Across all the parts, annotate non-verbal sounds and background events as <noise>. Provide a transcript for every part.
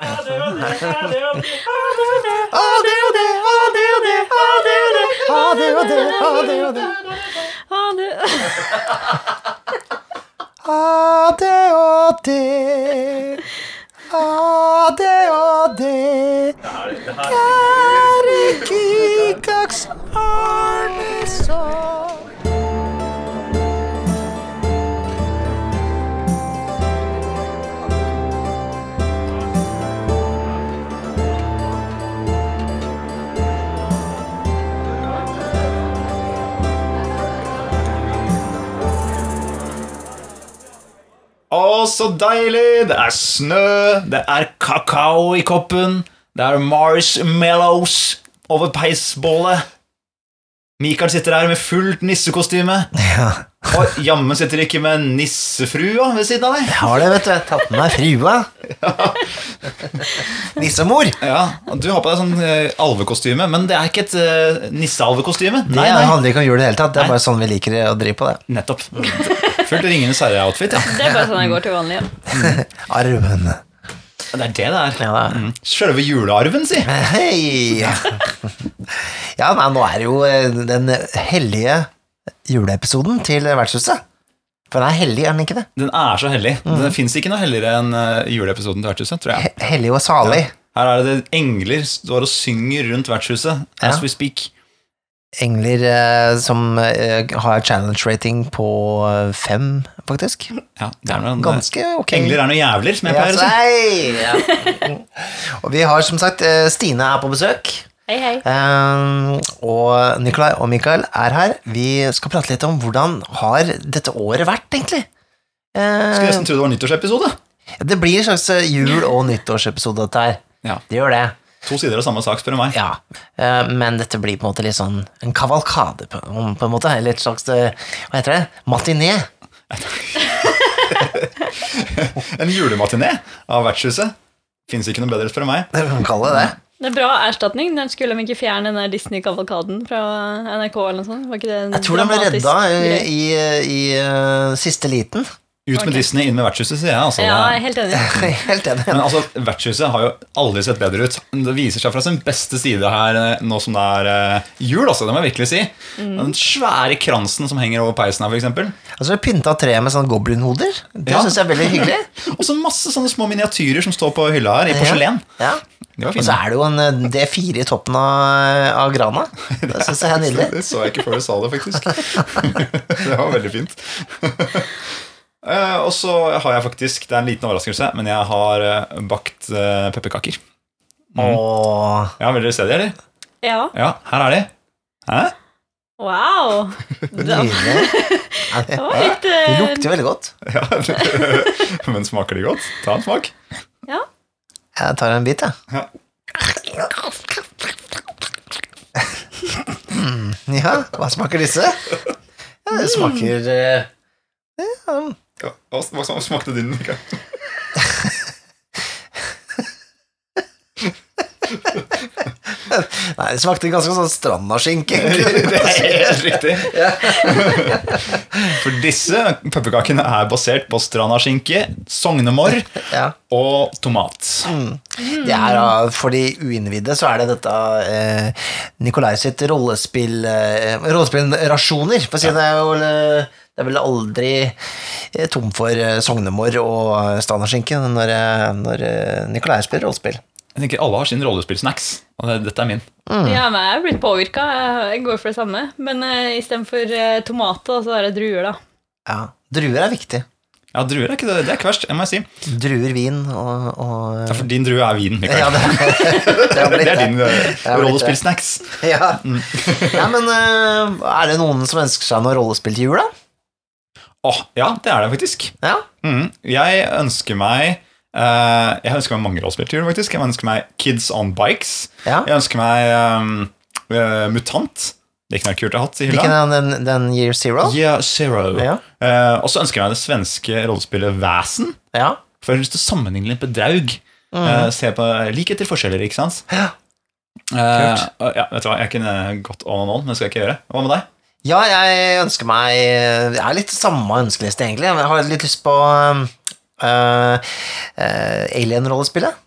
ADHD, og det. ADHD, det og det. Kjære Kikaks Arneson. Å, så deilig! Det er snø, det er kakao i koppen, det er marshmallows over peisbålet. Mikael sitter her med fullt nissekostyme. Ja, Og jammen sitter ikke med nissefrua ved siden av deg. jeg har det, vet du. Jeg har tatt med meg frua. <laughs> Nissemor. Ja, Du har på deg sånn uh, alvekostyme, men det er ikke et uh, nissealvekostyme. Nei, Nei, nei, handler ikke om jul i det hele tatt. Det er Nei. bare sånn vi liker å drive på det. nettopp. Fullt Ringenes herre-outfit. Ja. <laughs> Det er bare sånn jeg går til vanlig. Ja. Arven. Det er det det er. Ja, er. Mm. Selve julearven, si. Hei! Ja, nei, nå er det jo eh, den hellige juleepisoden til Vertshuset. For den er hellig, er den ikke det? Den er så hellig. Det fins ikke noe helligere enn eh, juleepisoden til Vertshuset, tror jeg. He- Hellig og salig. Her er det engler står og synger rundt vertshuset as Ja. we speak. Engler eh, som eh, har challenge rating på eh, fem, faktisk. Ja, det er noen, Ganske ok. Engler er noen jævler, som jeg Ja, pleier å si. Ja. og vi har som sagt eh, Stine er på besøk. Hei, hei. Eh, og Nikolai og Mikael er her. Vi skal prate litt om hvordan har dette året vært, egentlig. Eh, Skulle nesten tro det var nyttårsepisode. det blir en slags eh, jul- og nyttårsepisode, dette her. Ja, Det gjør det. To sider av samme sak, spør du meg. Ja. Eh, men dette blir på en måte litt sånn en kavalkade, på, på en måte. Eller et slags eh, Hva heter det? Matiné. <laughs> En julematiné av vertshuset. Fins ikke noe bedre, spør du meg. Det kan kalle det. Det er bra erstatning. Den skulle de ikke fjerne den Disney-kavalkaden fra NRK eller noe sånt? Var ikke det en Jeg tror den ble redda i, i, i, eh, siste liten. Ut med Ok. Disney, inn med vertshuset, sier jeg. Altså, Ja, jeg er helt enig. <laughs> Helt enig. Men altså, vertshuset har jo aldri sett bedre ut. Det viser seg fra sin beste side her eh, nå som det er eh, jul, altså, det må jeg virkelig si. Den svære kransen som henger over peisen her, f.eks. Altså, Pynta treet med sånne goblinhoder. Det Ja. synes jeg er veldig hyggelig. <laughs> Og så masse sånne små miniatyrer som står på hylla her, i porselen. Ja. Var Og så er det jo en eh, D4 i toppen av, av grana. <laughs> Det syns jeg er nydelig. Det så jeg ikke før du sa det, faktisk. det var veldig fint. Eh, og så har jeg faktisk Det er en liten overraskelse, men jeg har uh, bakt uh, pepperkaker. Åh, Ja, Vil dere se de, eller? Ja. Ja, her er de. Hæ? Wow! <laughs> Det. <laughs> Det, var litt det eh, lukter veldig godt. <laughs> Ja, Men smaker de godt? Ta en smak. Ja. Jeg tar en bit, jeg. Ja. Mm, ja, hva smaker disse? Ja, det smaker eh, ja, Ja, hva, smakte din? Mikael? Nei, det smakte ganske sånn strandaskinke. <laughs> Det er helt riktig. For disse pepperkakene er basert på strandaskinke, sognemorr Ja. og tomat. Det er, for de uinnvidde så er det dette eh, Nikolai sitt rollespill eh, rollespillrasjoner. For å si det, er jo, det er vel aldri eh, tom for sognemor og standardskinke når, eh, når eh, spiller rollespill. Jeg tenker Alle har sin rollespillsnacks, og dette er min. Ja, men jeg er blitt påvirka. Jeg går for det samme. Men uh, istedenfor uh, tomater, så er det druer, da. Ja, Druer er viktig. Ja, Druer er ikke det, det er ikke verst, jeg må si. Druer, vin og, og Ja, for din drue er vin. Mikael. Ja, det, det <laughs> det er din eh, rollespillsnacks. Ja. ja, men uh, er det noen som ønsker seg noe rollespill til jul, da? Åh, ja, det er det faktisk. Ja. Mm, Jeg ønsker meg uh, Jeg ønsker meg mange rollespill faktisk. Jeg ønsker meg Kids on Bikes. Ja. Jeg ønsker meg um, uh, Mutant. Det er ikke noe kult jeg har hatt i hylla. Hvilken er den, den Year Zero? Yeah, Zero. Ja. Uh, og så ønsker jeg meg det svenske rollespillet Væsen. Ja. For jeg har lyst til å sammenligne litt med Draug. Eh, se på likheter, forskjeller, ikke sant? Ja. Og ja, vet du hva, Jeg kunne gått on and on, men det skal jeg ikke gjøre. Hva med deg? Ja, jeg ønsker meg Jeg er litt samme ønskeliste, egentlig. Jeg har litt lyst på uh, Alien-rollespillet.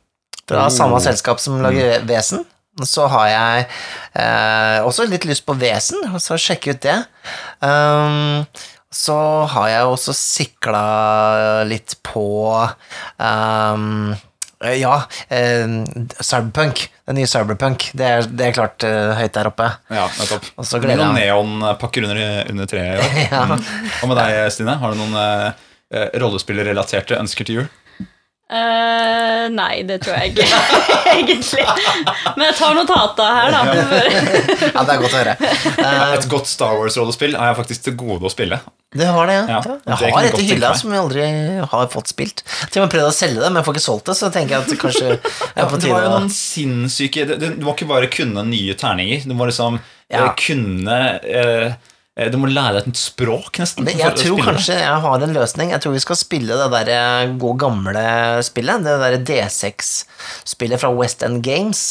fra mm. samme selskap som lager Vesen. Så har jeg uh, også litt lyst på Vesen, så sjekke ut det. Um, så har jeg også sikla litt på um, ja, eh, Cyberpunk. Den nye Cyberpunk. Det er, det er klart eh, høyt der oppe. Ja, nettopp. Og så gleder noen jeg neonpakker under, under treet i år. <laughs> Ja. Mm. Hva med deg, Stine? Har du noen uh, eh, rollespillrelaterte ønsker til jul? Eh, nei, det tror jeg ikke, <laughs> egentlig. Men jeg tar notater her, da. Ja, det er godt å høre. Uh, <laughs> Et godt Star Wars-rollespill er jeg faktisk til gode å spille. Det har det, ja. Ja, ja. det Jeg har et i hylla som jeg aldri har fått spilt. Til og med prøvd å selge det, men jeg får ikke solgt det, så tenker jeg at kanskje jeg er på det var jo noen sinnssyke Du må ikke bare kunne nye terninger. Du må liksom Ja. eh, kunne eh, eh, Du må lære deg et språk, nesten. Jeg tror det. kanskje jeg har en løsning. Jeg tror vi skal spille det der eh, gode gamle spillet. Det der D6-spillet fra West End Games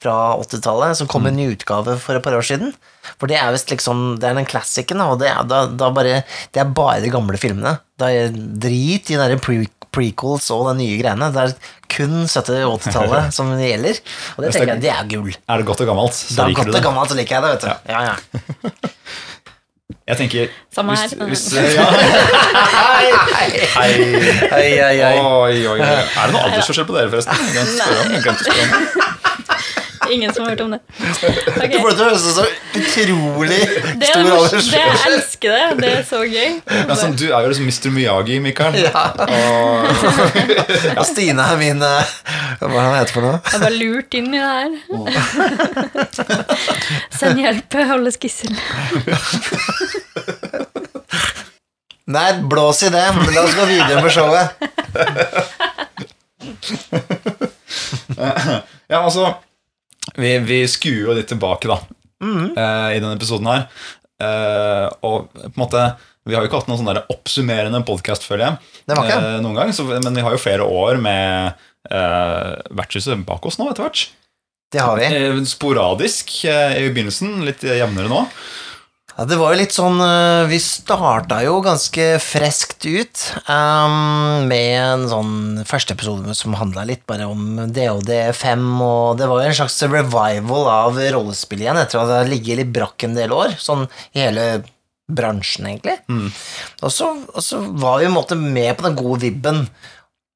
fra 80-tallet, som kom i en ny utgave for et par år siden. For det er visst liksom Det er den klassikken, og det er, da, da bare, det er bare de gamle filmene. Det er drit i de der pre prequels og de nye greiene. Det er kun 70- og 80-tallet som gjelder. Og det tenker jeg, det er gull. Er det godt og gammelt, Det så er liker godt og gammelt, så liker jeg det, vet du. Ja, ja. <laughs> Jeg tenker Samme her. hvis, <laughs> ja. Hei, hei. hei. oi, oi. Oi, oi, oi. Er det noe aldersforskjell på dere, forresten? Jeg glemte å spørre om. Jeg glemte å spørre om. Ingen som har hørt om det. Okay. Du får det til å høres ut som så utrolig Det stor aldersforskjell det, jeg elsker det. Det er så gøy. Ja, sånn, du er jo liksom Mr. Miyagi, Mikael. Ja. Og ja. Stine er min eh, Hva er det han heter for noe? Jeg er bare lurt inn i det her. Send hjelp, holdes gissel. Nei, blås i det. men La oss gå videre med showet. Ja, altså Vi, vi skuer jo litt tilbake, da, eh, i denne episoden her. Uh, og på en måte Vi har jo ikke hatt noen sånn oppsummerende podkast, føler jeg. Det var ikke. Uh, noen gang, så, Men vi har jo flere år med uh, vertshuset bak oss nå, etter hvert. Det har vi. Sporadisk i begynnelsen, litt jevnere nå. Ja, det var jo litt sånn eh, Vi starta jo ganske freskt ut um, med en sånn første episode som handla litt bare om DOD5, og det var jo en slags revival av rollespill igjen. Etter at det har ligget litt brakk en del år, sånn i hele bransjen, egentlig. Og, så, og så var vi på en måte med på den gode vibben,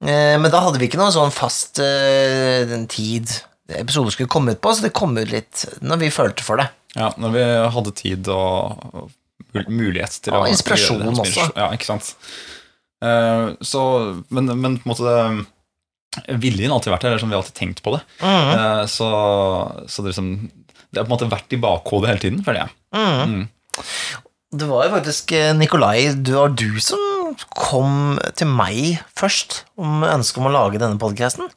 Eh, men da hadde vi ikke noen sånn fast eh, tid episoden skulle komme ut på, så det kom ut litt når vi følte for det. Ja, når vi hadde tid og mulighet til Ja, å inspirasjon gjøre det. også. Ja, ikke sant. Eh, så, men, men på en måte Viljen har alltid vært der, eller sånn, vi har alltid tenkt på det. Mm. Eh, så så det, liksom, det har på en måte vært i bakhodet hele tiden, føler jeg. Mhm. Det var jo faktisk eh, Nikolai, du var du som kom til meg først om ønsket om å lage denne podkasten.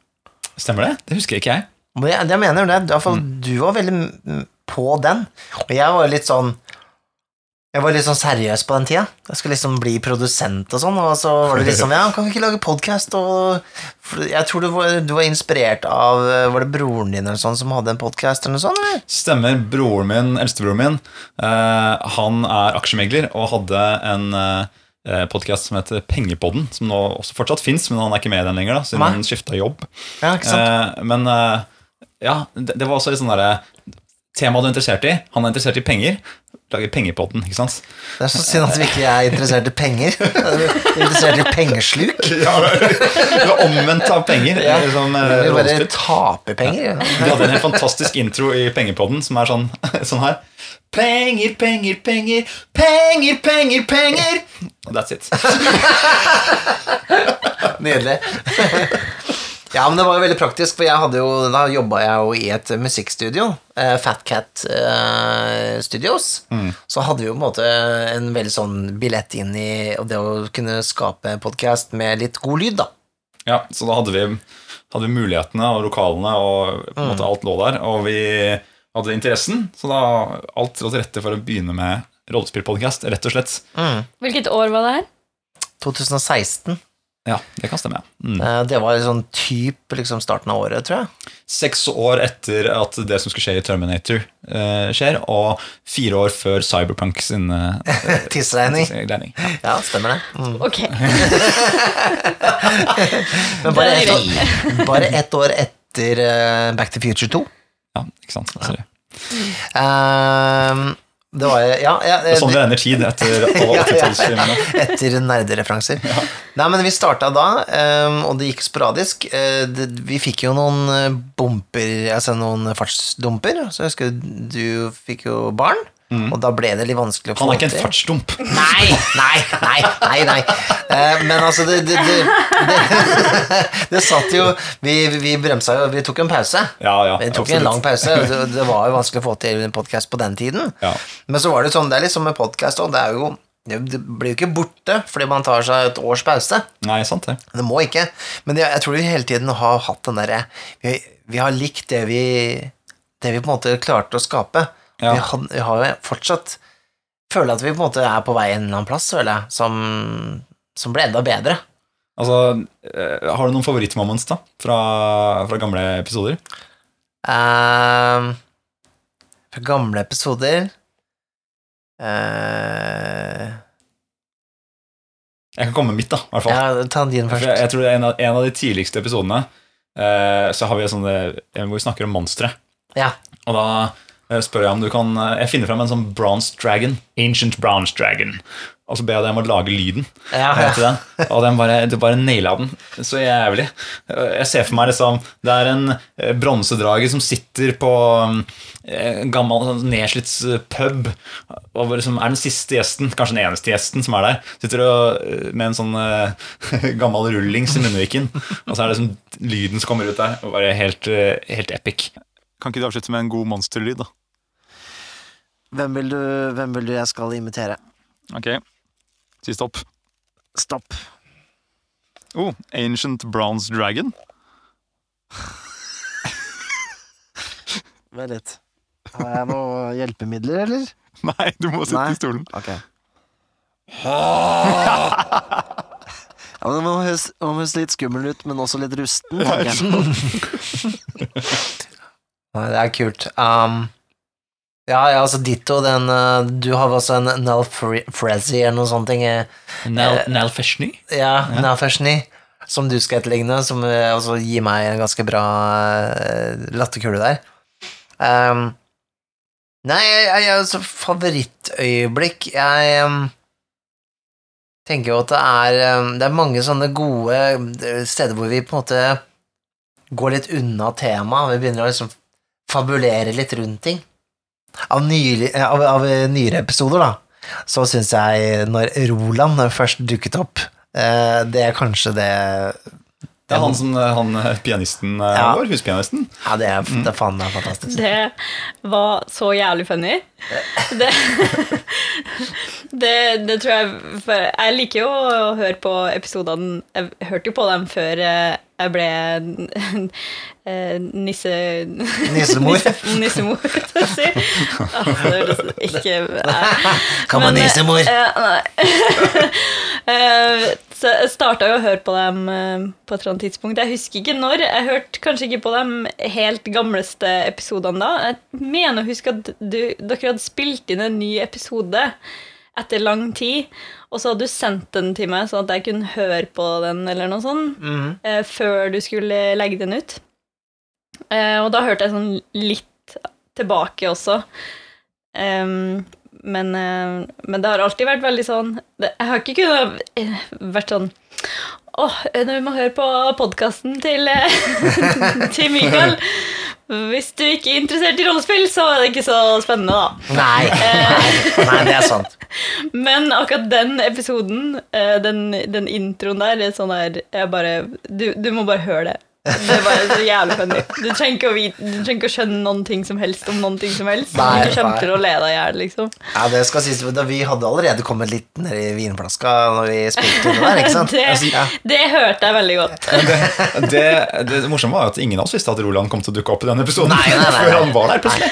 Stemmer det? Det husker ikke jeg. Jeg, jeg mener det. I hvert fall, Du var veldig mm, på den. Og jeg var litt sånn Jeg var litt sånn seriøs på den tida. Jeg skulle liksom bli produsent og sånn, og så var det liksom Ja, kan vi ikke lage podkast? Jeg tror du var, du var inspirert av eh, Var det broren din eller sånn som hadde en podkast? Stemmer. Broren min, eldstebroren min, eh, han er aksjemegler og hadde en uh, podkast som heter Pengepodden, som nå også fortsatt fins, men han er ikke med i den lenger, da, siden han skifta jobb. Ja, ikke sant? Eh, men eh, ja, det, var også litt sånn derre Temaet du er interessert i. Han er interessert i penger. Lager pengepotten, ikke sant? Det er så synd at vi ikke er interessert i penger. <laughs> Er interessert i pengesluk. <laughs> Ja, Du er omvendt av penger. Ja. Liksom, Vi bare taper penger. Vi hadde en helt fantastisk intro i Pengepodden som er sånn, <laughs> sånn her. Penger, penger, penger, penger, penger, penger. That's it. Nydelig. Ja, men det var jo veldig praktisk, for jeg hadde jo, da jobba jeg jo i et musikkstudio, eh, Fat Cat eh, Studios. Så hadde vi jo på en måte en veldig sånn billett inn i det å kunne skape podkast med litt god lyd, da. Ja, så da hadde vi, hadde vi mulighetene og lokalene, og på en måte alt lå der. Og vi hadde interessen, så da alt lå til rette for å begynne med rollespillpodkast, rett og slett. Hvilket år var det her? 2016. Ja, det kan stemme. ja. Mm. Eh, det var sånn typ liksom starten av året, tror jeg. Seks år etter at det som skulle skje i Terminator, eh, skjer, og fire år før Cyberpunk sin eh, <laughs> Tidsregning. Ja. Ja, stemmer det. Mm. Ok. <laughs> Men bare Det ett år, bare ett år etter eh, Back to Future 2. Ja, ikke sant. Sorry. Ehm, det var ja, ja, Det er sånn det ender tid etter <laughs> alle Ja, ja, 80-tallsfilmene. Etter nerdereferanser. Nei, men vi starta da, ehm, og det gikk sporadisk. Eh, vi fikk jo noen eh, bomper, altså noen fartsdumper. Så jeg husker du fikk jo barn, og da ble det litt vanskelig å få til. Han er ikke en fartsdump. <laughs> Nei, nei, nei, nei, nei. Eh, men altså, det det, det, det <laughs> satt jo Vi, vi bremsa jo, vi tok en pause. Ja, ja, Vi tok absolutt. en lang pause. Det, det var jo vanskelig å få til en podkast på den tiden. Ja. Men så var det sånn, det er liksom med podkast òg, det er jo det blir jo ikke borte fordi man tar seg et års pause. Nei, sant det. Det må ikke. Men jeg, jeg tror vi hele tiden har hatt den derre vi, vi har likt det vi Det vi på en måte klarte å skape. Ja. Vi, har, vi har jo fortsatt Føler at vi på en måte er på vei en eller annen plass, føler jeg, som, som ble enda bedre. Altså, eh, har du noen favorittmoments da, fra, fra gamle episoder? Uh, fra gamle episoder uh, Jeg kan komme med mitt, da, hvert fall. Ja, ta din først. jeg, jeg tror det er en av, en av de tidligste episodene eh, så har vi sånne, hvor vi snakker om monstre. Ja. Og da spør jeg om du kan eh, Jeg finner fram en sånn bronze dragon. Ancient bronze dragon. Og så ber jeg dem om å lage lyden Ja, eh, ja. til den. Og den bare, du bare naila den så jævlig. Eh, Jeg ser for meg liksom Det er en bronsedrager bronsedrage som sitter på eh, en gammel sånn nedslitt eh, pub og liksom er den siste gjesten, kanskje den eneste gjesten som er der. Sitter og, eh, med en sånn eh, <laughs> gammel rullings i munnviken, og så er det liksom lyden som kommer ut der. Og bare helt, eh, helt epic. Kan ikke du avslutte med en god monsterlyd, da? Hvem vil, du, hvem vil du jeg skal imitere? Ok, si stopp. Stopp. Oh, Ancient Bronze Dragon. Vent litt. Har jeg noen hjelpemidler, eller? <laughs> Nei, du må sitte i stolen. Ok. Ja, men må høres, høres litt skummel ut, men også litt rusten. tenker jeg. <laughs> Nei, det er kult. Um, ja, ja, altså ditto den uh, Du har også en Nell Fre- Frezzy eller noe sånt. ting, eh, Nell, Nell Feshny? Ja, Nell Feshny. som du skal etterligne, som eh, også gir meg en ganske bra latterkule der. Um, nei, jeg, jeg, altså, favorittøyeblikk Jeg um, tenker jo at det er um, Det er mange sånne gode eh, steder hvor vi på en måte går litt unna temaet. Vi begynner å liksom fabulere litt rundt ting. Av, nylig, eh, av, av nyere episoder, da, så syns jeg når Roland først dukket opp, eh, det er kanskje det Det er han, som, han eh, pianisten eh, Ja. vår, huspianisten. Ja, det er, det er faen meg fantastisk. Det var så jævlig funny. <laughs> Det, det, det tror jeg For jeg liker jo å høre på episodene Jeg hørte jo på dem før eh, jeg ble eh, nisse... Nissemor. Nissemor, <laughs> skal jeg si. Altså, det høres ikke. Kan man nissemor? eh, nei. <laughs> Så jeg starta jo å høre på dem eh, på et eller annet tidspunkt. Jeg husker ikke når. Jeg hørte kanskje ikke på de helt gamleste episodene da. Jeg mener å huske at du, dere hadde spilt inn en ny episode etter lang tid, og så hadde du sendt den til meg, sånn at jeg kunne høre på den, eller noe sånt, mm. før du skulle legge den ut. Eh, og da hørte jeg sånn litt tilbake også. Em, men, eh, men det har alltid vært veldig sånn Jeg har ikke kunnet eh, vært sånn Åh, vi må høre på podkasten til, eh, <laughs> til Mikael. Hvis du ikke er interessert i rollespill, så er det ikke så spennende, da. Nei, nei, nei, det er sant. <laughs> Men akkurat den episoden, eh, den, den introen der, er sånn der jeg bare, du, du må bare høre det. Det er bare så jævlig funny. Du trenger ikke å, vite, du trenger ikke å skjønne noen ting som helst om noen ting som helst. Nei, du kommer til å le deg i hjel, liksom. Ja, det skal sies, da Vi hadde allerede kommet litt ned i vinflaska når vi spilte det der, ikke sant? <laughs> Det, Ja. det hørte jeg veldig godt. Det, det, det morsomme var at ingen av oss visste at Roland kom til å dukke opp i den episoden. Nei, nei, nei, <laughs> Før han var der plutselig.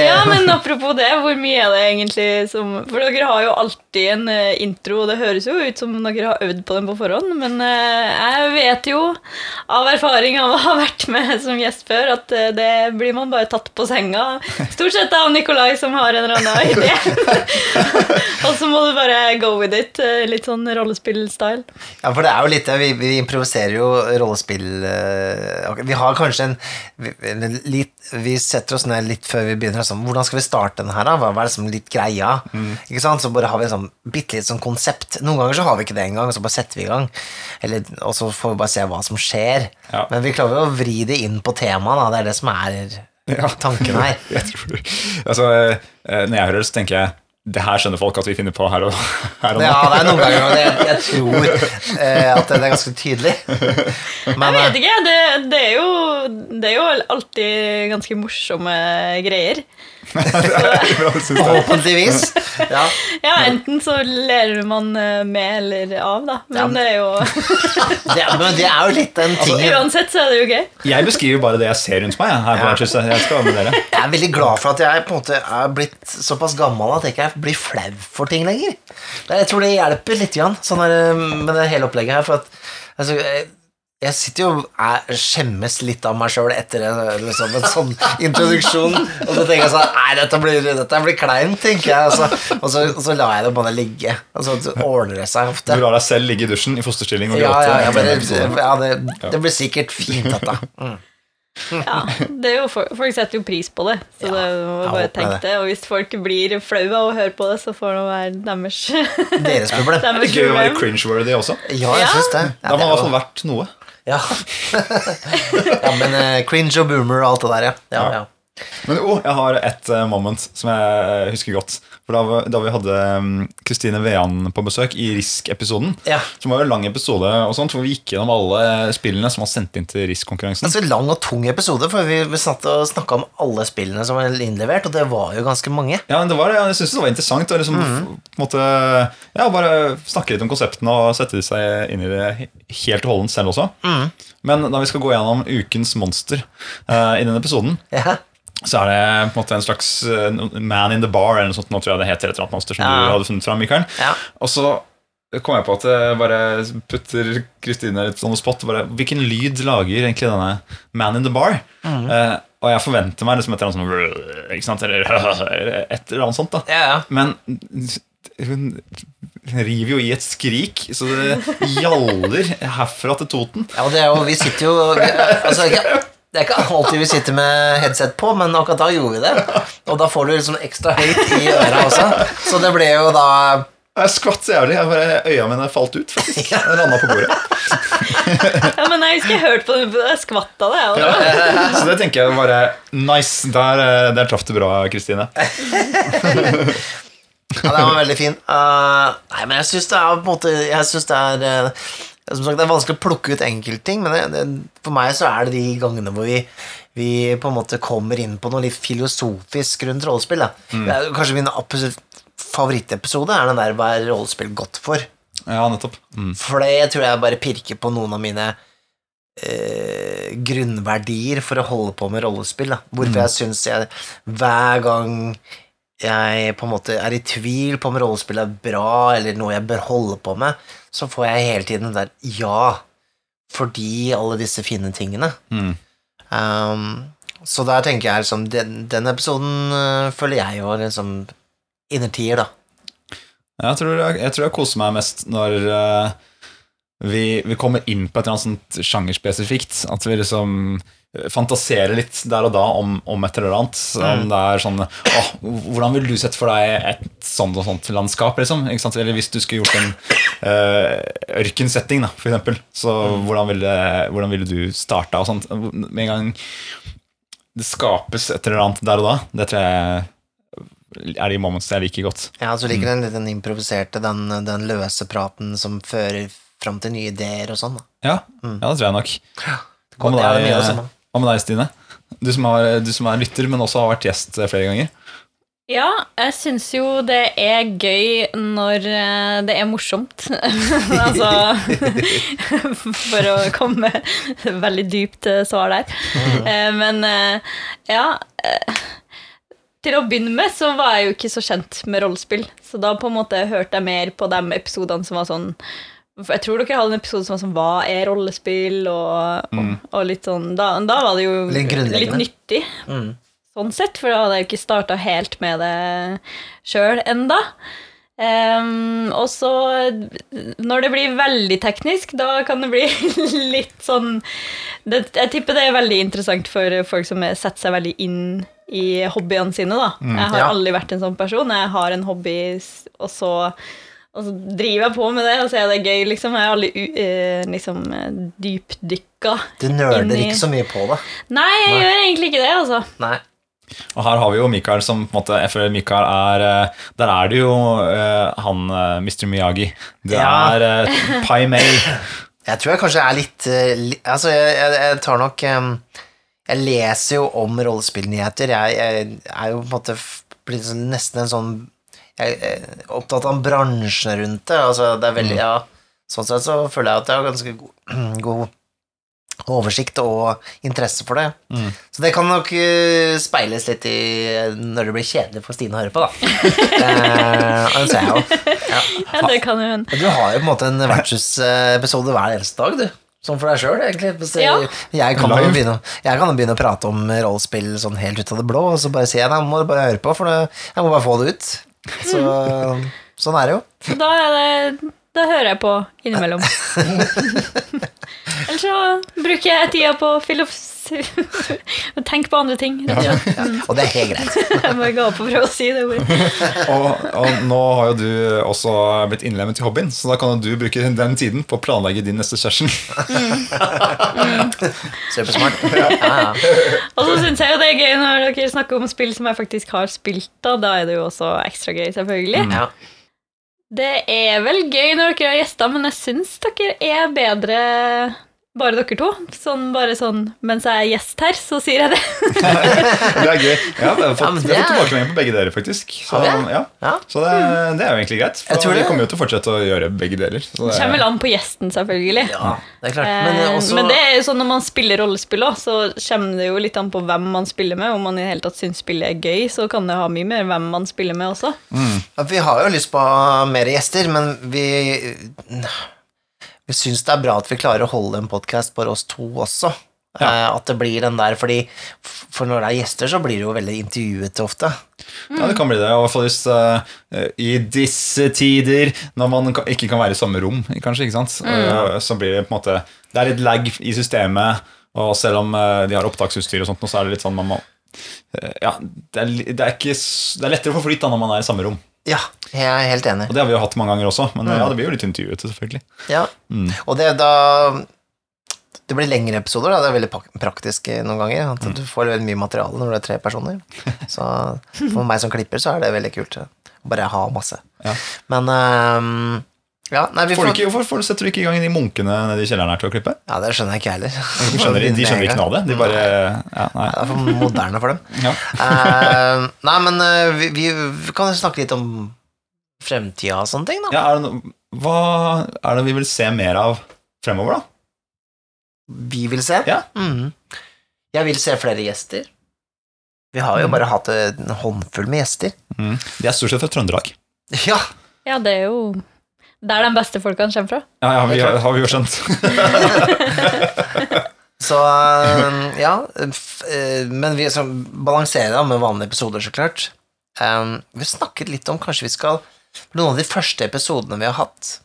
Ja, men apropos det, hvor mye er det egentlig som For dere har jo alltid en eh, intro, og det høres jo ut som dere har øvd på den på forhånd, men eh, jeg vet jo av erfaring av å ha vært med som gjest før, at eh, det blir man bare tatt på senga. Stort sett av Nikolai som har en eller annen <laughs> idé. <laughs> og så må du bare go with it. eh, Litt sånn rollespill-style. Ja, for det er jo litt. Vi, vi improviserer jo rollespill eh, Vi har kanskje en en litt, vi setter oss ned litt før vi begynner. Sånn, hvordan skal vi starte den her, da? Hva er det som er litt greia? Ikke sant? Så bare har vi sånn bitte litt sånn konsept. Noen ganger så har vi ikke det engang, så bare setter vi i gang. Eller, og så får vi bare se hva som skjer. Ja. Men vi klarer jo å vri det inn på temaet, da. Det er det som er tanken her. <laughs> Jeg tror, altså, eh, når jeg hører det, så tenker jeg det her skjønner folk at vi finner på her og, her og nå. Ja, det er noen ganger jeg, jeg tror eh, at det er ganske tydelig. Men, Jeg eh, vet ikke, det, det, er jo, det er jo alltid ganske morsomme greier. Forhåpentligvis. Ja. Ja, enten så ler man eh, med eller av, da. Ja, Men men- det er jo <laughs> Det, men det er jo litt den tingen Uansett så er det jo gøy. Jeg beskriver bare det jeg ser rundt meg. jeg, her på Ja. Jeg skal med dere. Jeg er veldig glad for at jeg på en måte er blitt såpass gammel at jeg ikke blir flau for ting lenger. Jeg tror det hjelper litt grann, sånn her, med det hele opplegget her. For at altså, jeg- sitter jo og skjemmes litt av meg sjøl etter en, liksom, en sånn introduksjon. Og så tenker jeg sånn Nei, dette blir, dette blir kleint, tenker jeg. Og så, og, så, og så lar jeg det bare ligge. Og så ordner det seg ofte. Du lar deg selv ligge i dusjen i fosterstilling og Ja, gråte. ja, ja, etter ja det, det blir sikkert fint, dette. Mm. Ja, det er jo Folk setter jo pris på det, så Ja, det er jo jeg bare tenke tenk det. det. Og hvis folk blir flaue av å høre på det, så får det være deres, Deres problem. <laughs> Det er gøy å være cringe-worthy også. Ja, jeg Ja. syns det. Da har man i hvert fall vært noe. Ja. <laughs> ja, men uh, cringe og boomer og alt det der, ja. ja, Ja. Men oh, jeg har et eh, moment som jeg husker godt. For Da, vi- da vi hadde mm, Kristine Vean på besøk i Risk-episoden, Ja. som var jo en lang episode, og sånt, hvor vi gikk gjennom alle spillene som var sendt inn til Risk-konkurransen. Altså lang og tung episode, for vi, vi satt og snakka om alle spillene som var innlevert, og det var jo ganske mange. Ja, men det var, jeg synes det var interessant å liksom, mm -hmm. måte, ja, bare snakke litt om konseptene og sette seg inn i det helt og holdent selv også. Men da vi skal gå gjennom ukens monster uh, i denne episoden, Ja. Så er det på en måte en slags eh, man in the bar, eller noe sånt, nå tror jeg det heter et eller annet monster som Ja. du hadde funnet fram, Mikael. Ja. Og så kom jeg på at jeg bare putter Kristine litt sånn spot. Bare, hvilken lyd lager egentlig denne Man in the Bar? Eh, og jeg forventer meg liksom et eller annet sånt? Eller <laughs> et eller annet sånt. da Ja, ja. Men hun river jo i et skrik, så det gjaller herfra til Toten. ja og det er jo, vi sitter jo vi, altså, ikke, <laughs> Det er ikke alltid vi sitter med headset på, men akkurat da gjorde vi det. Og da får du liksom ekstra høyt i øra også. Så det ble jo da Jeg skvatt så jævlig. Jeg bare, øya mine falt ut, faktisk. Jeg landa på bordet. <laughs> Ja, men jeg husker jeg hørte på det, jeg skvatt av det. Ja. Så det tenker jeg bare Nice. Der, eh, der traff du bra, Kristine. <laughs> Ja, den var veldig fin. Uh, nei, men jeg syns det er på en måte Jeg synes det er uh, Som sagt, det er vanskelig å plukke ut enkeltting, men det, det, for meg så er det de gangene hvor vi, vi på en måte kommer inn på noe litt filosofisk rundt rollespill. Det er Kanskje min favorittepisode er den der 'Hva er rollespill godt for?' Ja, nettopp. Mm. For det tror jeg bare pirker på noen av mine eh, grunnverdier for å holde på med rollespill. Da. Hvorfor jeg syns jeg hver gang jeg på en måte er i tvil på om rollespill er bra, eller noe jeg bør holde på med, så får jeg hele tiden den der ja, fordi alle disse fine tingene. Mm. Um, så der tenker jeg liksom Den, den episoden uh, føler jeg jo liksom innertier, da. Jeg tror jeg, jeg tror jeg koser meg mest når uh, vi, vi kommer inn på et eller annet sånt sjangerspesifikt. At vi liksom eh, fantaserer litt der og da om, om et eller annet. Om det er sånn åh, Hvordan vil du sette for deg et sånt og sånt landskap? Liksom? Eller hvis du skulle gjort en uh, ørkensetting, da, for eksempel. Så hvordan, ville, hvordan ville du starta og sånt? Med en gang det skapes et eller annet der og da, det tror jeg er de moments jeg liker godt. Ja, så liker den den improviserte, den, den løse praten som fører fram til nye ideer og sånn. Ja, ja det tror jeg nok. Ja, med Det er det mye av det samme. Hva med deg Stine? Du som, har, du som er lytter, men også har vært gjest eh, flere ganger. Ja, jeg syns jo det er gøy når eh, det er morsomt. <laughs> altså <laughs> For å komme veldig dypt svar der. Eh, Men ja Til å begynne med så var jeg jo ikke så kjent med rollespill. Så da på en måte hørte jeg mer på de episodene som var sånn Jeg tror dere hadde en episode som var sånn Hva er rollespill? Og, og, og litt sånn da, da var det jo Litt litt nyttig, Mm. sånn sett, for da hadde jeg jo ikke starta helt med det sjøl enda. Um, og så, når det blir veldig teknisk, da kan det bli <laughs> litt sånn det, Jeg tipper det er veldig interessant for folk som er- setter seg veldig inn i hobbyene sine. da. Jeg har Ja. aldri vært en sånn person. Jeg har en hobby, og så, og så driver jeg på med det, og så er det gøy, liksom. Jeg har aldri u- eh, liksom, dypdykka Du nerder inn i- ikke så mye på det. Nei, jeg Nei. gjør egentlig ikke det, altså. Nei. Og her har vi jo Mikael som på en måte, Jeg føler Mikael er eh, Der er det jo uh, han Mr. Miyagi. Det Ja. er uh, Pai Mei. <laughs> Jeg tror jeg kanskje er litt, li, Altså, jeg, jeg, jeg tar nok um, Jeg leser jo om rollespillnyheter. Jeg, jeg er jo på en måte blitt sånn- nesten en sånn Jeg er opptatt av bransjen rundt det. Altså, det er veldig Ja, sånn sett så føler jeg at jeg har ganske god, <clears throat> god oversikt og interesse for det. Mm. Så det kan nok eh, speiles litt i når det blir kjedelig for Stine å høre på, da. <laughs> eh, det jeg. Ja. Ja, det kan jo hende. Du har jo på en måte en vertshusepisode hver eneste dag, du. Sånn for deg sjøl, egentlig. Så Ja. Jeg, kan jo begynne, jeg kan jo begynne å prate om rollespill sånn helt ut av det blå, og så bare sier jeg nei, må du bare høre på, for jeg må bare få det ut. Så sånn er det jo. Så da, er det, da hører jeg på innimellom. <laughs> Eller så bruker jeg tida på filosofi <laughs> og tenke på andre ting. Ja. Mm. Og det er helt greit. <laughs> Jeg bare ga opp å prøve å si det ordet. Og, og nå har jo du også blitt innlemmet i hobbyen, så da kan jo du bruke den tiden på å planlegge din neste session. Supersmart. Ja, ja. Og så syns jeg jo det er gøy når dere snakker om spill som jeg faktisk har spilt. Da, da er det jo også ekstra gøy, selvfølgelig. ja. Det er vel gøy når dere har gjester, men jeg syns dere er bedre bare dere to. Sånn, bare sånn mens jeg er gjest her, så sier jeg det. <laughs> Det er gøy. Ja, vi har fått, vi har fått tilbakemelding på begge dere, faktisk. Så, ja. ja. så det, det er jo egentlig greit. Jeg For tror vi kommer jo til å fortsette å gjøre begge deler. Så det, Kommer vel an på gjesten, selvfølgelig. ja det er klart. Men, Men, også, men det er jo sånn når man spiller rollespill òg, så kommer det jo litt an på hvem man spiller med. Om man i det hele tatt syns spillet er gøy, så kan det ha mye mer hvem man spiller med også. Ja, Vi har jo lyst på mer gjester, men vi Vi syns det er bra at vi klarer å holde en podkast bare oss to også. Eh, At det blir den der, fordi For når det er gjester, så blir det jo veldig intervjuete ofte. ja, det kan bli det. I hvert fall hvis uh, i disse tider, når man ikke kan være i samme rom, kanskje, ikke sant? Eh, så blir det på en måte Det er litt lag i systemet, og selv om uh, de har opptaksutstyr og sånt, så er det litt sånn man må ja, det er, det, er ikke, det er lettere å få flyt da når man er i samme rom. Ja, jeg er helt enig. Og det har vi jo hatt mange ganger også, men ja, det blir jo litt intervjuete, selvfølgelig. Ja. Mm. Og det da Det blir lengre episoder, da. Det er veldig praktisk noen ganger. At du får veldig mye materiale når det er tre personer. <laughs> Så for meg som klipper, så er det veldig kult. Bare ha masse. Ja. Men ehm, ja, nei, vi Får du får, ikke, hvorfor setter du ikke i gang de munkene nede i kjelleren her til å klippe? Ja, det skjønner jeg ikke heller. <laughs> De skjønner, de skjønner ikke noe av det. De bare ja, nei. Ja, det er for moderne for dem. <laughs> Ja. uh, nei, men uh, vi, vi, vi kan jo snakke litt om fremtida og sånne ting, da. Ja, er det no, hva er det vi vil se mer av fremover, da? Vi vil se. Ja. Mhm. Jeg vil se flere gjester. Vi har jo Mm. bare hatt en håndfull med gjester. De er stort sett fra Trøndelag. Ja, Ja, det er jo der de beste folkene kommer fra. Ja, ja, vi, har vi jo skjønt. <laughs> så eh, Ja. f- eh, Men vi som balanserer det med vanlige episoder, så klart. Eh, vi snakket litt om Kanskje vi skal Noen av de første episodene vi har hatt,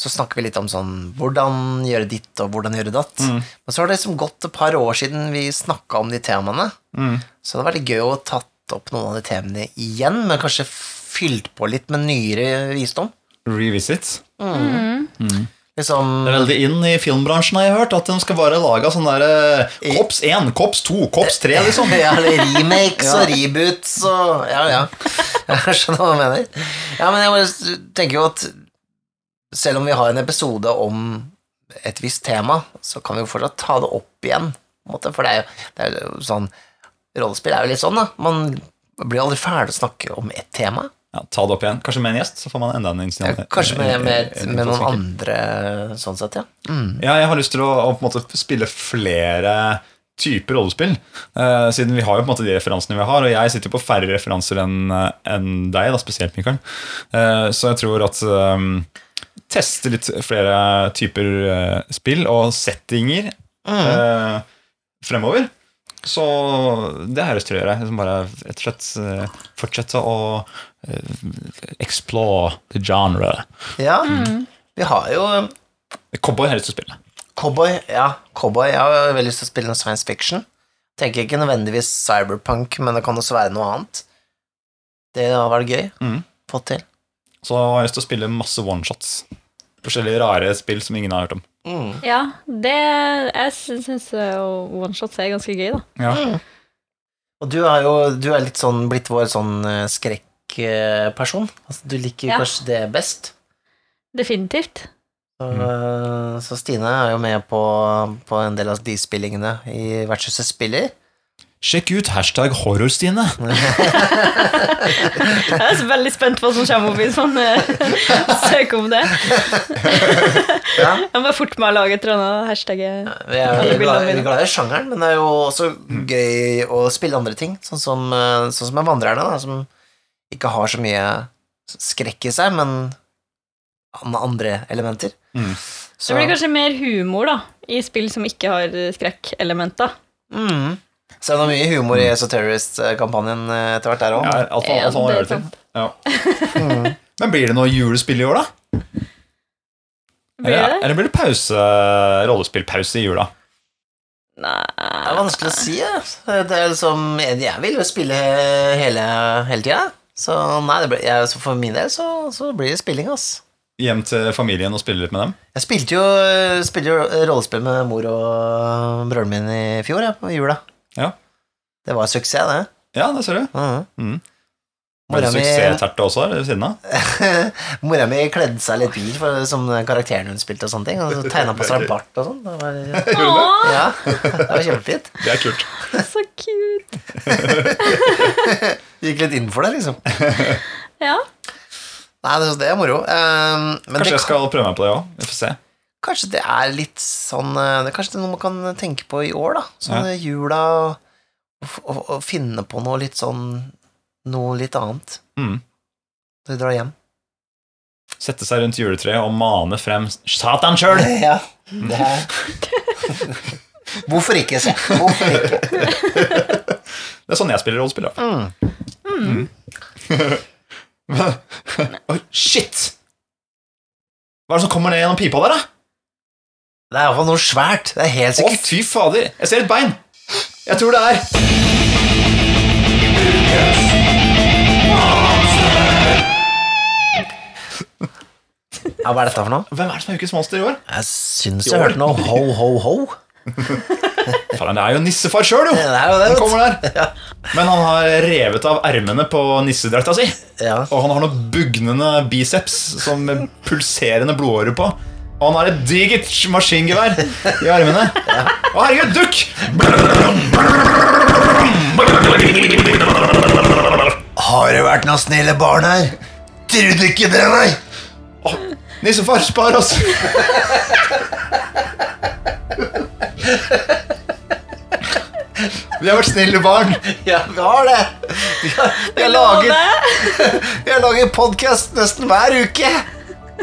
så snakker vi litt om sånn Hvordan gjøre ditt, og hvordan gjøre datt. Mm. Men så har det liksom gått et par år siden vi snakka om de temaene. Mm. Så det var veldig gøy å tatt opp noen av de temaene igjen, men kanskje fylt på litt med nyere visdom. Revisit. Liksom Det er veldig inn i filmbransjen, har jeg hørt, at de skal bare lage sånn derre Kops 1, Kops 2, Kops 3, liksom. <laughs> Ja, remakes Ja. og reboots og Ja, ja. <laughs> Jeg skjønner hva du mener. Ja, men jeg bare tenker jo at selv om vi har en episode om et visst tema, så kan vi jo fortsatt ta det opp igjen. For det er jo, det er jo sånn Rollespill er jo litt sånn, da. Man blir aldri ferdig å snakke om ett tema. Ja, ta det opp igjen. Kanskje med en gjest, så får man enda en Ja, kanskje med, med, med noen andre, sånn sett, ja. Mm. Ja, jeg har lyst til å, å på en måte spille flere typer rollespill. Uh, siden vi har jo på en måte de referansene vi har, og jeg sitter på færre referanser enn en deg, da, spesielt Mikael. Uh, så jeg tror at um, teste litt flere typer uh, spill og settinger eh, fremover. Så det jeg lyst til å gjøre. Liksom bare rett og slett eh, fortsette å eh, explore the genre. Ja, vi har jo Cowboy har jeg lyst til å spille. Cowboy. Ja, Cowboy. Jeg har veldig lyst til å spille science fiction. Tenker ikke nødvendigvis cyberpunk, men det kan også være noe annet. Det har vært gøy. Mm. Fått til. Så har jeg lyst til å spille masse oneshots. Forskjellige rare spill som ingen har hørt om. Mm. Ja, det Jeg syns oneshots er ganske gøy, da. Ja. Og du er jo du er litt sånn blitt vår sånn eh, skrekkperson. Altså, du liker Ja. kanskje det best. Definitivt. Så, mm. så Stine er jo med på, på en del av de spillingene i Vertshuset spiller. Sjekk ut hashtag horrorstine. <laughs> Jeg er så veldig spent på hva som kommer opp hvis man eh, <laughs> søk om det. Ja. Jeg må fort med å lage et eller annet hashtag. eh. Vi er glad, er glad i sjangeren, men det er jo også gøy å spille andre ting. Sånn som, eh, sånn som med Vandrerne, da, som ikke har så mye skrekk i seg, men an- andre elementer. Mm. Så det blir kanskje mer humor da, i spill som ikke har skrekkelementer. mm. Så det er mye humor i Esoterrorist-kampanjen eh, etter hvert der òg. Ja, alt alt. Mm. Men blir det noe julespill i år, da? Blir Eller, det? eller blir det pause, rollespillpause i jula? Nei Det er vanskelig å si. Ja. Det er liksom, jeg vil jo spille hele, hele tida. Så nei, det ble, jeg, så for min del så, så blir det spilling, ass. Hjem til familien og spille litt med dem? Jeg spilte jo, spilte jo rollespill med mor og broren min i fjor, ja, på jula. Ja. Det var suksess, det. Ja, det ser du. Mhm. Mm. Ble det suksessterte også der ved siden av? <laughs> Mora mi kledde seg litt hvit som karakteren hun spilte, og sånne ting. Og så tegna på seg bart og sånn. Det var, <laughs> ja, det var kjempefint. <laughs> Det er kult. så cute. Gikk litt inn for det, liksom. Ja. Nei, det, det er moro. Um, men Kanskje det, jeg skal prøve meg på det òg. Vi får se. Kanskje det er litt sånn eh, Det er kanskje det er noe man kan tenke på i år, da. Sånn Ja. i jula Å finne på noe litt sånn Noe litt annet. Mm. Når vi drar hjem. Sette seg rundt juletreet og mane frem Satan sjøl! <laughs> Ja, det er <laughs> Hvorfor ikke, se? Hvorfor ikke? <laughs> Det er sånn jeg spiller rollespill. da. Mm. Oi, shit! Hva er det som kommer ned gjennom pipa der, da? Det er iallfall noe svært. Det er helt Å, fy fader! Jeg ser et bein! Jeg tror det er Ja, hva er dette for noe? Hvem er det som er Ukens monster i år? Jeg syns jeg hørte noe ho, ho, ho. <laughs> Faen, det er jo nissefar sjøl, jo! Det er jo det, Han kommer der. Ja. Men han har revet av ermene på nissedrakta si. Ja. Og han har noen bugnende biceps som pulserende blodårer på. Og han har et digert maskingevær i armene. Å, herregud, dukk! Har det vært noen snille barn her? Trodde ikke det, nei. Å, nissefar, spar oss! Vi har vært snille barn. Ja, vi har det. Vi har, vi har laget, <laughs> vi har laget podkast nesten hver uke.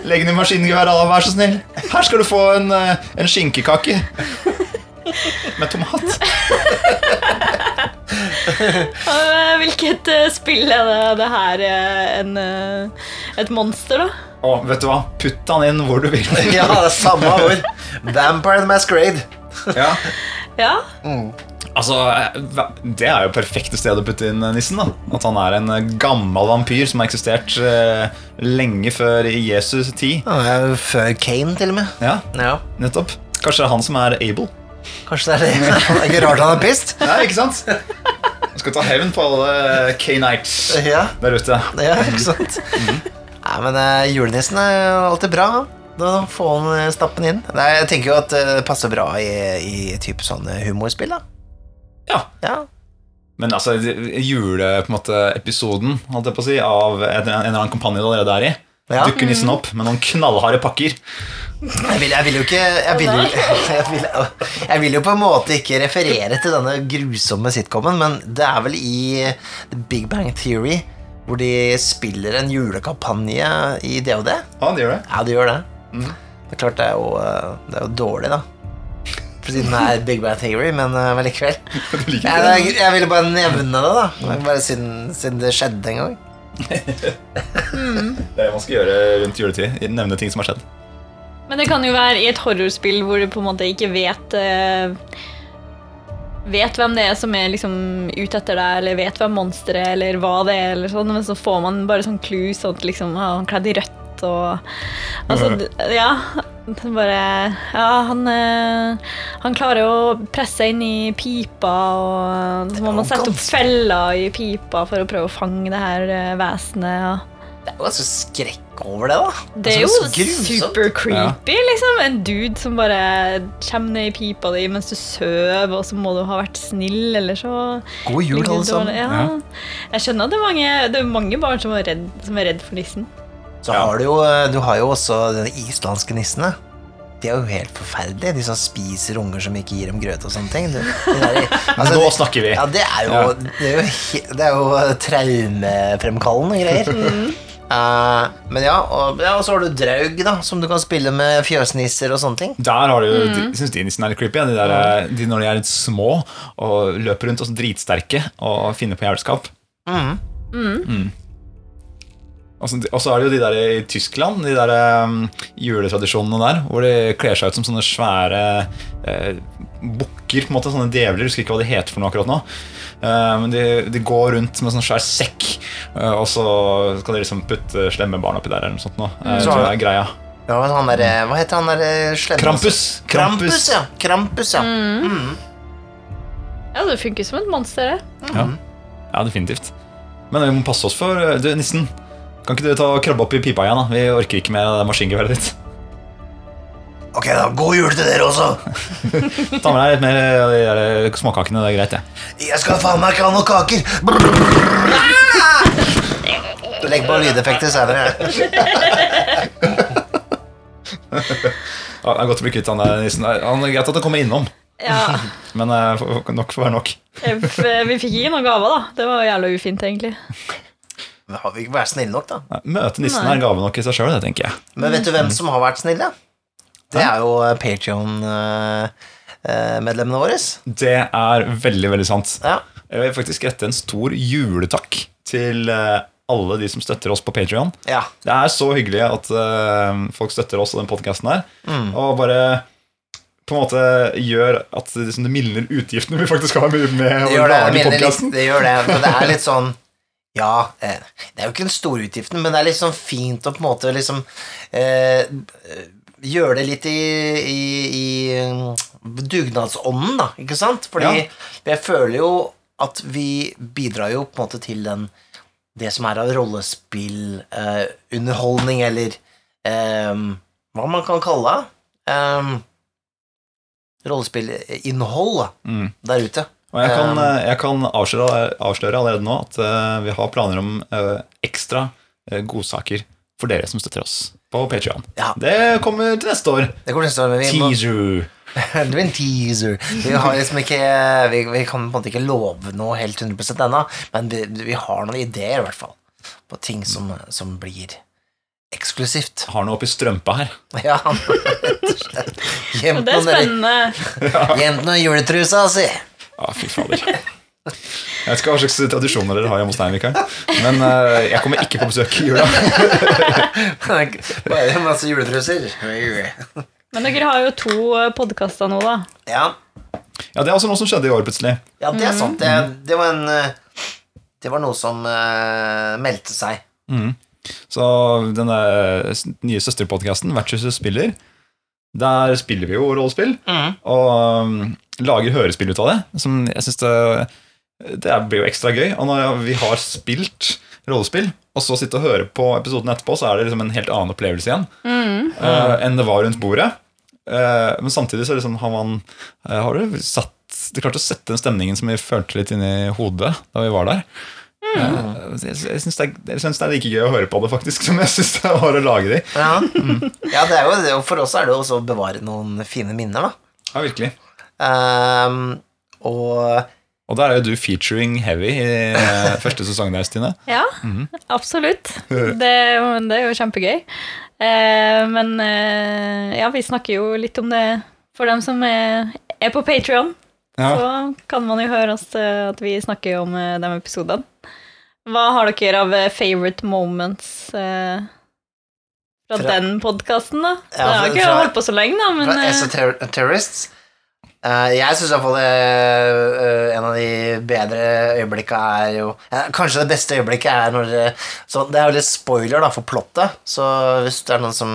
Legg ned maskingeværet, Alla, vær så snill. Her skal du få en, eh, en skinkekake. Med tomat. Eh, Hvilket eh, spill er det, det her en, et monster, da? Å, vet du hva? Putt han inn hvor du vil. <laughs> Ja, det er samme ord. Vampire the Masquerade. Ja. Ja. Altså, eh, Det er jo perfekte sted å putte inn eh, nissen. da At han er en eh, gammel vampyr som har eksistert eh, lenge før i Jesus tid. Ja, før Kane, til og med. Ja, Ja, nettopp Kanskje det er han som er Able? Kanskje det er det. <laughs> Det er ikke rart han er pissed. Nei, ikke sant? Han skal ta hevn på alle K-Nights Ja, der ute. ja ikke sant? Nei, men julenissen er jo alltid bra. Da får han stappen inn. Nei, jeg tenker jo at det passer bra i, i type sånn humorspill, da. Ja. Ja. Men altså, juleepisoden holdt jeg på å si, av en, en eller annen kampanje du allerede er i, Ja. dukker nissen opp med noen knallharde pakker. Jeg vil, jeg vil jo ikke jeg vil, <laughs> jeg, vil, jeg vil jo på en måte ikke referere til denne grusomme sitcomen, men det er vel i The Big Bang Theory hvor de spiller en julekampanje i DOD. Ja, de gjør det. Ja, de gjør det. Det er klart det er jo, det er jo dårlig, da. Siden det er Big Bang Theory, men, eh, men likevel. <laughs> Jeg, jeg, jeg ville bare nevne det, da. Bare siden, siden det skjedde en gang. <laughs> Det er det man skal gjøre rundt juletid. Nevne ting som har skjedd. Men det kan jo være i et horrorspill hvor du på en måte ikke vet uh, Vet hvem det er som er liksom ute etter deg, eller vet hvem monsteret er, eller hva det er, eller sånn, men så får man bare sånn clues, sånn at liksom, han kledd i rødt og Altså, ja. er Bare Ja, han, eh, han klarer å presse seg inn i pipa, og så må man sette opp feller i pipa for å prøve å fange det her eh, vesenet. Ja. Det er jo ganske skrekk over det, da. det er jo Altså, så super creepy, liksom. En dude som bare kommer ned i pipa di mens du sover, og så må du ha vært snill, eller så God jul, alle sammen. Ja. Jeg skjønner at det er mange, det er mange barn som er redd, som er redd for nissen. Så Ja. har du jo Du har jo også de islandske nissene. De er jo helt forferdelige, de som spiser unger som ikke gir dem grøt og sånne ting. De der, <laughs> altså, Nå snakker vi! Ja, det er jo, Ja. det er jo, det er jo traumefremkallende greier. Mm. <laughs> Uh, men ja og, ja, og så har du draug, da, som du kan spille med fjøsnisser og sånne ting. Der har du jo, Mm. de, synes de nissene er litt creepy. ja. De, der, de når de er litt små og løper rundt og så dritsterke og finner på jævelskap. Mhm. Mm. Og så er det jo de der i Tyskland, de der um, juletradisjonene der, hvor de kler seg ut som sånne svære uh, bukker, på en måte, sånne djevler. Husker ikke hva de heter for noe akkurat nå. Uh, men de, de går rundt med sånn svær sekk, uh, og så skal de liksom putte slemme barn oppi der eller noe sånt. Nå. Uh, Så- jeg er greia. Ja, men han der, hva heter han der slemme Krampus! Krampus, ja. Krampus, ja. Mm. Ja, det funker som et monster, det. Ja. ja, definitivt. Men vi må passe oss for Du, nissen. Kan ikke du ta og krabbe opp i pipa igjen? da? Vi orker ikke mer av det maskingeværet ditt. Ok, da. God jul til dere også. <laughs> Ta med deg litt mer av de der småkakene. Det er greit, det. Jeg skal faen meg ikke ha noen kaker. Legg på lydeffekter senere. <laughs> Ja, det er godt å bli kvitt han der nissen. Han er greit at han kommer innom, Ja. <laughs> men eh, nok får være nok. Vi fikk ikke noen gaver, da. Det var jævla ufint, egentlig. Men har vi ikke vært snille nok, da? Møte nissen Nei. er gave nok i seg sjøl, det tenker jeg. Men vet du hvem som har vært snille? Det er jo Patrion-medlemmene våre. Det er veldig, veldig sant. Ja. Jeg vil faktisk rette en stor juletakk til eh, alle de som støtter oss på Patreon. ja. Det er så hyggelig at eh, folk støtter oss og den podkasten her. Mm. Og bare på en måte gjør at det, liksom, det mildner utgiftene vi faktisk har med, med Det å gjør det. Jeg lage podkasten. det gjør det. Men det er litt sånn Ja, eh, det er jo ikke den store utgiften, men det er sånn fint å på en måte liksom eh, Gjøre det litt i, i, i mm, dugnadsånden, da, ikke sant? Fordi Ja. jeg føler jo at vi bidrar jo på en måte til den det som er av rollespill, eh, underholdning, eller eh, hva man kan kalle det. Eh, rollespillinnhold Mm. der ute. Og jeg kan, Um, eh, jeg kan avsløre, avsløre allerede nå at eh, vi har planer om eh, ekstra godsaker for dere som støtter oss på Patreon. Ja. Det kommer til neste år. Det kommer neste år, men vi må, Teaser. <laughs> det blir en teaser. Vi har liksom ikke Vi, vi kan på en måte ikke love noe helt 100% ennå, men vi, vi har noen ideer, i hvert fall, på ting som, som blir eksklusivt. Har noe oppi strømpa her. <laughs> Ja, rett og slett. Det er spennende. gjemt noe i juletrusa si. Ja, fy fader. Jeg vet ikke hva slags tradisjoner dere har hjemme hos deg, Mikael. Men uh, jeg kommer ikke på besøk i jula. Bare masse juletruser. Men dere har jo to podkaster nå, da. Ja, Ja, Det er også noe som skjedde i år, plutselig. ja det er sant. Det, det var en eh, Det var noe som uh, meldte seg. Mm. Så denne nye søsterpodkasten, Vertshuset spiller, der spiller vi jo rollespill. Og um, lager hørespill ut av det. Som jeg synes det, det blir jo ekstra gøy. Og når vi har spilt rollespill, og så sitte og høre på episoden etterpå, så er det liksom en helt annen opplevelse igjen eh, enn det var rundt bordet. Uh, men samtidig så liksom har man uh, Har du satt Du klarte å sette den stemningen som vi følte litt inni hodet da vi var der. Eh, jeg jeg syns det, synes det er like gøy å høre på det faktisk som jeg syns det var å lage de. Ja, ja det er jo, det, for oss er det jo også å bevare noen fine minner, da. Ja, virkelig. Um, og Og der er jo du featuring Heavy i eh, <laughs> første sesong der, Stine. Ja, absolutt. Det, det er jo kjempegøy. Eh, men eh, ja, vi snakker jo litt om det for dem som er, er på Patrion. Ja. Så kan man jo høre oss eh, at vi snakker om de episodene. Hva har dere av eh, favorite moments eh, fra, Fra- den podkasten, da? Ja, det har ikke fra- holdt på så lenge, da, men Fra eh, Esoterrorists. Uh, jeg syns iallfall uh, en av de bedre øyeblikka er jo ja, Kanskje det beste øyeblikket er når eh, så Det er jo litt spoiler da for plottet, så hvis det er noen som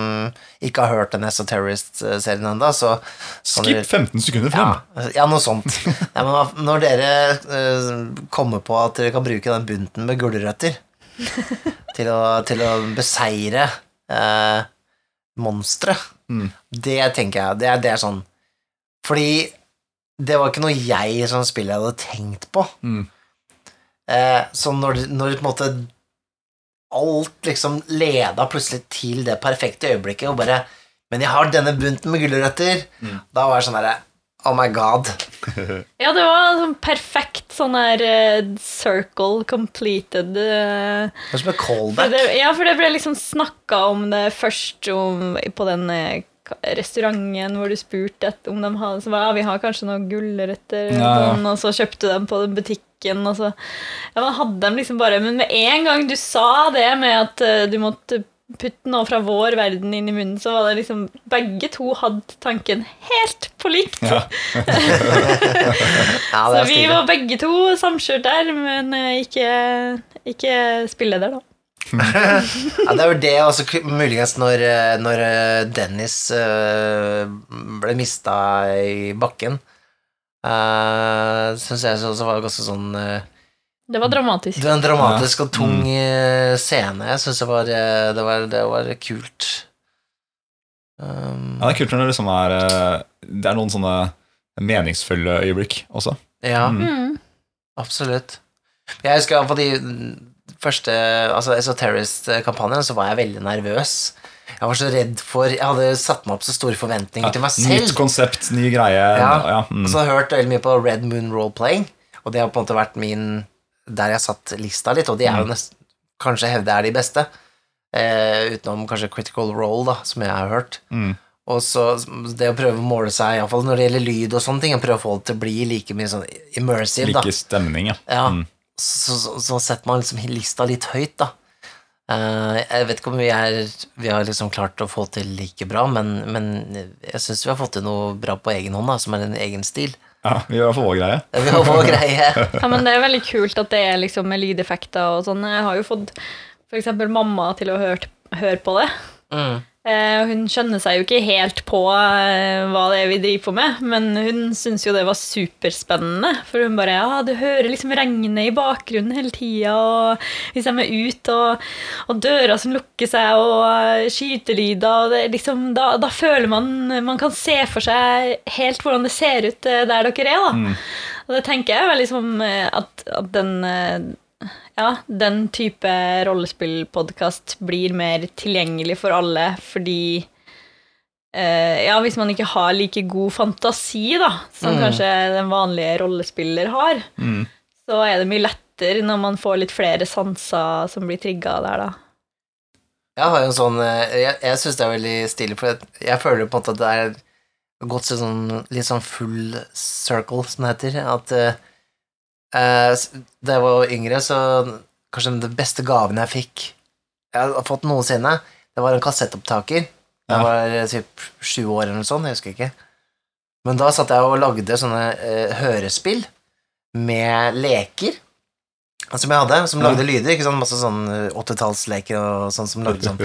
ikke har hørt den Esoterrorist-serien ennå, så Skip dere- 15 sekunder frem. ja, ja, noe sånt. <laughs> Ja, men når dere uh, kommer på at dere kan bruke den bunten med gulrøtter <laughs> til til å beseire uh, monstre, Mm. det tenker jeg det er, det er sånn Fordi det var ikke noe jeg som spiller hadde tenkt på. Mm. Eh, så når, når på en måte alt liksom leda plutselig til det perfekte øyeblikket, og bare Men jeg har denne bunten med gulrøtter. Mm. Da var det sånn herre Oh my god. <laughs> Ja, det var sånn perfekt sånn her uh, circle completed. uh, Det er som en for callback. det, ja, for det ble liksom snakka om det først om, på den eh, ka- restauranten hvor du spurte om de hadde så var, ja, vi har kanskje noen gulrøtter, Ja, ja. sånn, og så kjøpte dem på den butikken. Og så, ja, man hadde dem liksom bare, Men med en gang du sa det med at uh, du måtte putte noe fra vår verden inn i munnen, så var det liksom Begge to hadde tanken helt på likt. Ja. <laughs> Ja, Så vi var begge to samkjørt der, men eh, ikke, ikke spilleder, da. <laughs> Ja, det er jo det også muligens når, eh, når eh, Dennis eh, ble mista i bakken. Uh, Syns jeg også var ganske sånn Det var dramatisk. Det var en dramatisk og tung mm. scene. Jeg syns det, var, det, det var kult. Um, Ja, det er kult når det liksom er Det er noen sånne meningsfulle øyeblikk også. ja, Mm. Mm. absolutt. Jeg husker iallfall de første altså Esoterrorist-kampanjen, så var jeg veldig nervøs. Jeg var så redd for Jeg hadde satt meg opp så store forventninger til meg selv. Nytt konsept, ny greie. Ja. Ja, mm. Og så har jeg hørt veldig mye på Red Moon Roleplaying, og det har på en måte vært min Der jeg satt lista litt, og de er jo Mm. nesten Kanskje hevde er de beste, eh, utenom kanskje Critical Role, da, som jeg har hørt. Mm. Og så det å prøve å måle seg, iallfall når det gjelder lyd og sånne ting, prøve å få det til å bli like mye sånn immersive, da. Like stemning, ja. Ja, Mm. Så, så, så setter man liksom lista litt høyt, da. Uh, jeg vet ikke om vi, er, vi har liksom klart å få til like bra, men, men jeg syns vi har fått til noe bra på egen hånd, da, som er en egen stil. ja. Vi gjør vår greie. Vi har vår <laughs> greie. Ja, men det er veldig kult at det er liksom med lydeffekter og sånn. Jeg har jo fått eksempel mamma til å høre, høre på det. Mm. Eh, hun skjønner seg jo ikke helt på eh, hva det er vi driver på med, men hun syns jo det var superspennende. For hun bare Ja, du hører liksom regnet i bakgrunnen hele tida, og vi er ute, og, og døra som lukker seg, og skytelyder, og det liksom da, da føler man Man kan se for seg helt hvordan det ser ut eh, der dere er, da. Mm. Og det tenker jeg vel liksom at, at den ja, den type rollespillpodkast blir mer tilgjengelig for alle fordi eh, Ja, hvis man ikke har like god fantasi, da, som Mm. kanskje den vanlige rollespiller har, Mm. så er det mye lettere når man får litt flere sanser som blir trigga der, da. Jeg har jo en sånn eh, Jeg, jeg syns det er veldig stilig, for jeg, jeg føler på en måte at det er gått sånn litt sånn full circle, som det heter. At eh, da jeg var yngre, så kanskje den beste gaven jeg fikk Jeg har fått noensinne, det var en kassettopptaker. Jeg var eh, typ sju år eller noe sånt, jeg husker ikke. Men da satt jeg og lagde sånne eh, hørespill med leker. Som jeg hadde, som lagde lyder. Ikke sånn Masse sånn eh, 80-tallsleker og sånn som lagde sånn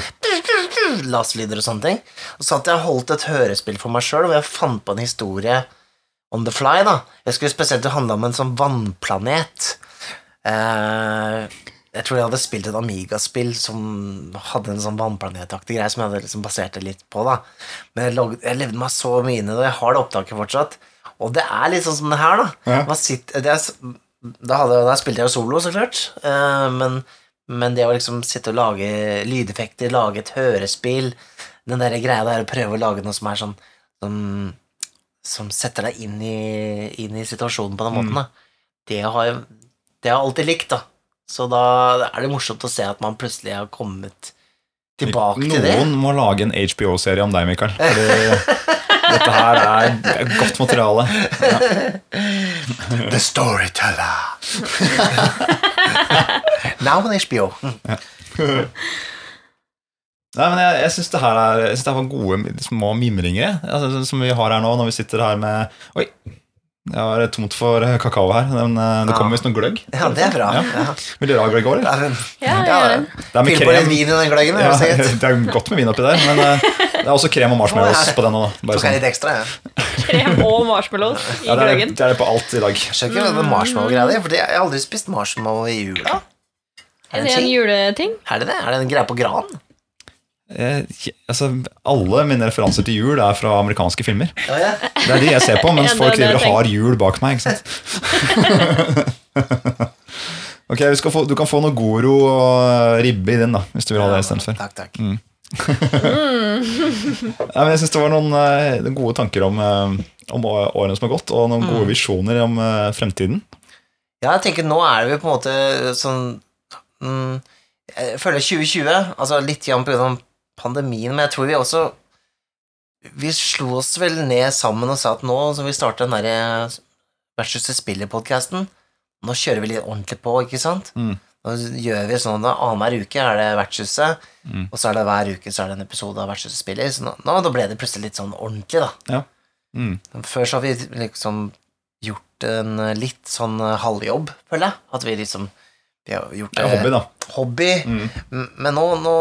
<laughs> lastlyder og sånne ting. Og så satt jeg og holdt et hørespill for meg sjøl, og jeg fant på en historie on the fly. da Jeg skulle spesielt handle handla om en sånn vannplanet. Eh, jeg tror jeg hadde spilt et Amiga-spill som hadde en sånn vannplanetaktig greie som jeg hadde liksom basert det litt på. da Men jeg, lagde, jeg levde meg så mye inn i det, og jeg har det opptaket fortsatt. Og det er litt sånn som det her, da. Ja. Sitter, det er, da, hadde, da spilte jeg jo solo, så klart. Eh, men, men det å liksom sitte og lage lydeffekter, lage et hørespill Den der greia der å prøve å lage noe som er sånn Som, som setter deg inn i, inn i situasjonen på den måten, da. Det har jeg det har jeg alltid likt, da. Så da er det morsomt å se at man plutselig har kommet Tilbake til det. Noen må lage en HBO-serie om deg, Mikael. <laughs> Fordi dette her er godt materiale. <laughs> The Storyteller. <laughs> Now on HBO. Nei, men Jeg, jeg syns det her er Jeg synes det her var gode små mimringer altså, som vi har her nå, når vi sitter her med Oi, jeg har tomt for kakao her. Men eh, det kommer visst noe gløgg. Ja, det er bra. Ja. Ja. Vil dere ha gløgg òg, eller? Ja, Ja, det. Er med Fyll på litt vin i den gløggen. Ja, <laughs> det er godt med vin oppi der, men eh, det er også krem og marshmallows på den. Bare sånn. litt ekstra, ja. Krem og marshmallows i Ja, det, er, gløggen. det er det på alt i dag. Skjønner ikke hva marshmallow-greia for jeg har aldri spist marshmallow i jula. Er det det en en juleting? Er det det? Er det en greie på gran? Eh, altså, alle mine referanser til jul er fra amerikanske filmer. Ja, ja. Det er de jeg ser på, mens <laughs> Ja, folk driver og har jul bak meg. ikke sant? <laughs> ok, vi skal få, Du kan få noe Goro og ribbe i din, da, hvis du vil ha det istedenfor. Takk, takk. <laughs> Ja, men jeg syns det var noen eh, gode tanker om, eh, om årene som har gått, og noen gode visjoner om eh, fremtiden. Ja, jeg tenker nå er vi på en måte sånn mm, Jeg føler 2020, altså litt grann av pandemien, men jeg tror vi også Vi slo oss vel ned sammen og sa at nå som vi starter den derre Versus spiller-podkasten, nå kjører vi litt ordentlig på, ikke sant? Mm. Nå gjør vi sånn at annenhver uke er det Vertshuset, Mm. og så er det hver uke så er det en episode av Vertshuset spiller, så nå, nå da ble det plutselig litt sånn ordentlig, da. Mm. Før så har vi liksom gjort en eh, litt sånn eh, halvjobb, føler jeg. At vi liksom vi har gjort Det er hobby, da. hobby. Mm. Men nå, nå,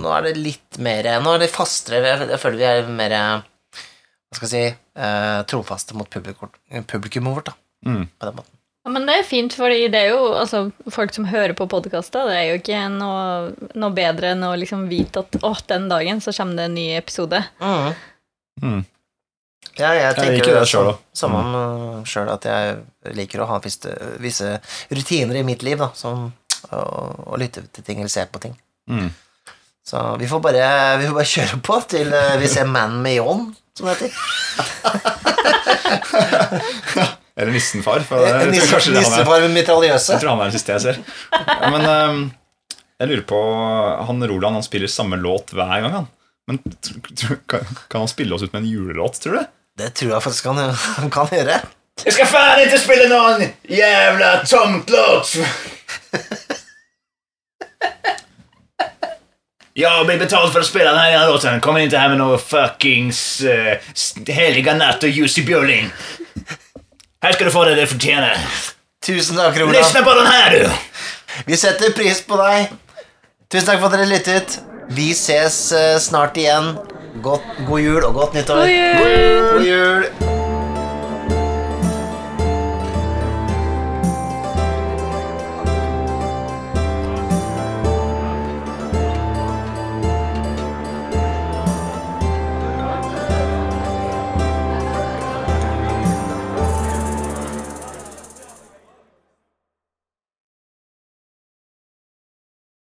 nå er det litt mer Nå er det fastere. Jeg, jeg føler vi er mer Hva skal jeg si eh, trofaste mot publikum, publikummet vårt, da. Mm. På den måten. Ja, men det er fint, fordi det er jo altså, folk som hører på podkaster. Det er jo ikke noe, noe bedre enn å liksom vite at å, den dagen så kommer det en ny episode. Mm. Mm. Ja, jeg tenker liker det selv, Samme mm. sjøl, at jeg liker å ha visse, visse rutiner i mitt liv, da, som å, å lytte til ting eller se på ting. Mm. Så vi får bare, vi får bare kjøre på til eh, vi ser Man med John, som det heter. <laughs> Eller Nissenfar. For jeg, tror Nisse- kanskje det er. Nissefar med mitraljøse. Jeg tror han er den siste jeg ser. Ja, men jeg lurer på Han Roland han spiller samme låt hver gang, han. Men kan han spille oss ut med en julelåt, tror du? Det tror jeg faktisk han, <laughs> han kan gjøre. Jeg skal faen ikke spille noen jævla tomt låt! Jag blir betalt for å spille denne här låten. Kommer ikke her med noe fuckings uh, heliga natt og Jussi Björling. Her skal du få det du fortjener. Tusen takk, Roland. Lyssna på den her, du! Vi setter pris på deg. Tusen takk for at dere lyttet. Vi ses uh, snart igjen. Godt, god jul og godt nyttår. God jul! God jul.